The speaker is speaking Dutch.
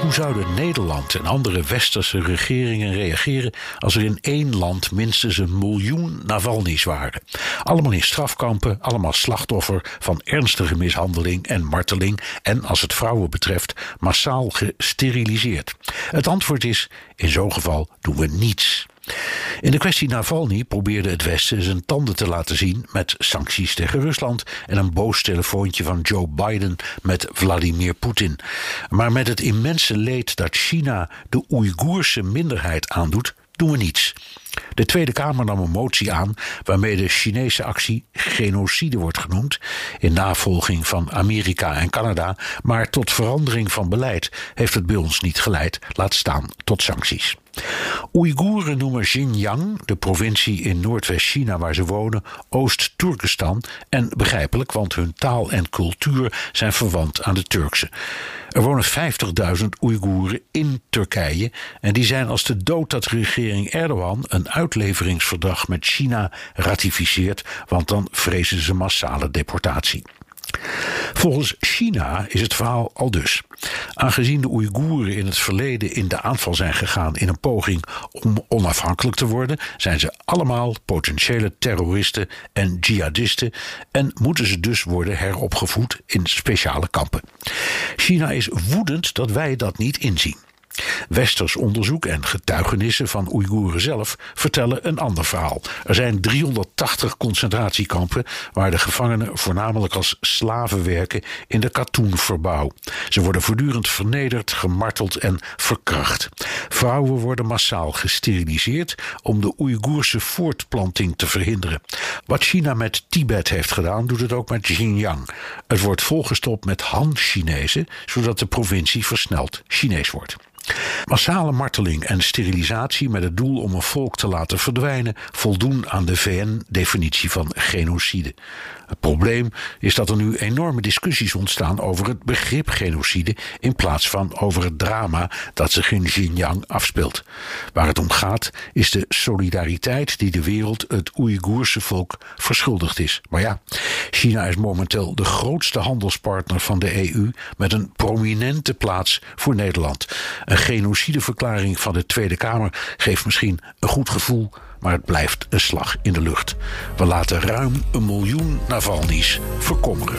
Hoe zouden Nederland en andere westerse regeringen reageren als er in één land minstens een miljoen Navalny's waren? Allemaal in strafkampen, allemaal slachtoffer van ernstige mishandeling en marteling en, als het vrouwen betreft, massaal gesteriliseerd. Het antwoord is: in zo'n geval doen we niets. In de kwestie Navalny probeerde het Westen zijn tanden te laten zien met sancties tegen Rusland en een boos telefoontje van Joe Biden met Vladimir Poetin. Maar met het immense leed dat China de Oeigoerse minderheid aandoet, doen we niets. De Tweede Kamer nam een motie aan waarmee de Chinese actie genocide wordt genoemd, in navolging van Amerika en Canada, maar tot verandering van beleid heeft het bij ons niet geleid, laat staan tot sancties. Oeigoeren noemen Xinjiang, de provincie in Noordwest-China waar ze wonen, Oost-Turkestan. En begrijpelijk, want hun taal en cultuur zijn verwant aan de Turkse. Er wonen 50.000 Oeigoeren in Turkije. En die zijn als de dood dat regering Erdogan een uitleveringsverdrag met China ratificeert, want dan vrezen ze massale deportatie. Volgens China is het verhaal al dus. Aangezien de Oeigoeren in het verleden in de aanval zijn gegaan in een poging om onafhankelijk te worden, zijn ze allemaal potentiële terroristen en jihadisten en moeten ze dus worden heropgevoed in speciale kampen. China is woedend dat wij dat niet inzien. Westers onderzoek en getuigenissen van Oeigoeren zelf vertellen een ander verhaal. Er zijn 380 concentratiekampen waar de gevangenen voornamelijk als slaven werken in de katoenverbouw. Ze worden voortdurend vernederd, gemarteld en verkracht. Vrouwen worden massaal gesteriliseerd om de Oeigoerse voortplanting te verhinderen. Wat China met Tibet heeft gedaan, doet het ook met Xinjiang. Het wordt volgestopt met Han-Chinezen, zodat de provincie versneld Chinees wordt. Massale marteling en sterilisatie met het doel om een volk te laten verdwijnen voldoen aan de VN-definitie van genocide. Het probleem is dat er nu enorme discussies ontstaan over het begrip genocide in plaats van over het drama dat zich in Xinjiang afspeelt. Waar het om gaat is de solidariteit die de wereld het Oeigoerse volk verschuldigd is. Maar ja, China is momenteel de grootste handelspartner van de EU met een prominente plaats voor Nederland. Een genocideverklaring van de Tweede Kamer geeft misschien een goed gevoel maar het blijft een slag in de lucht. We laten ruim een miljoen Navalny's verkommeren.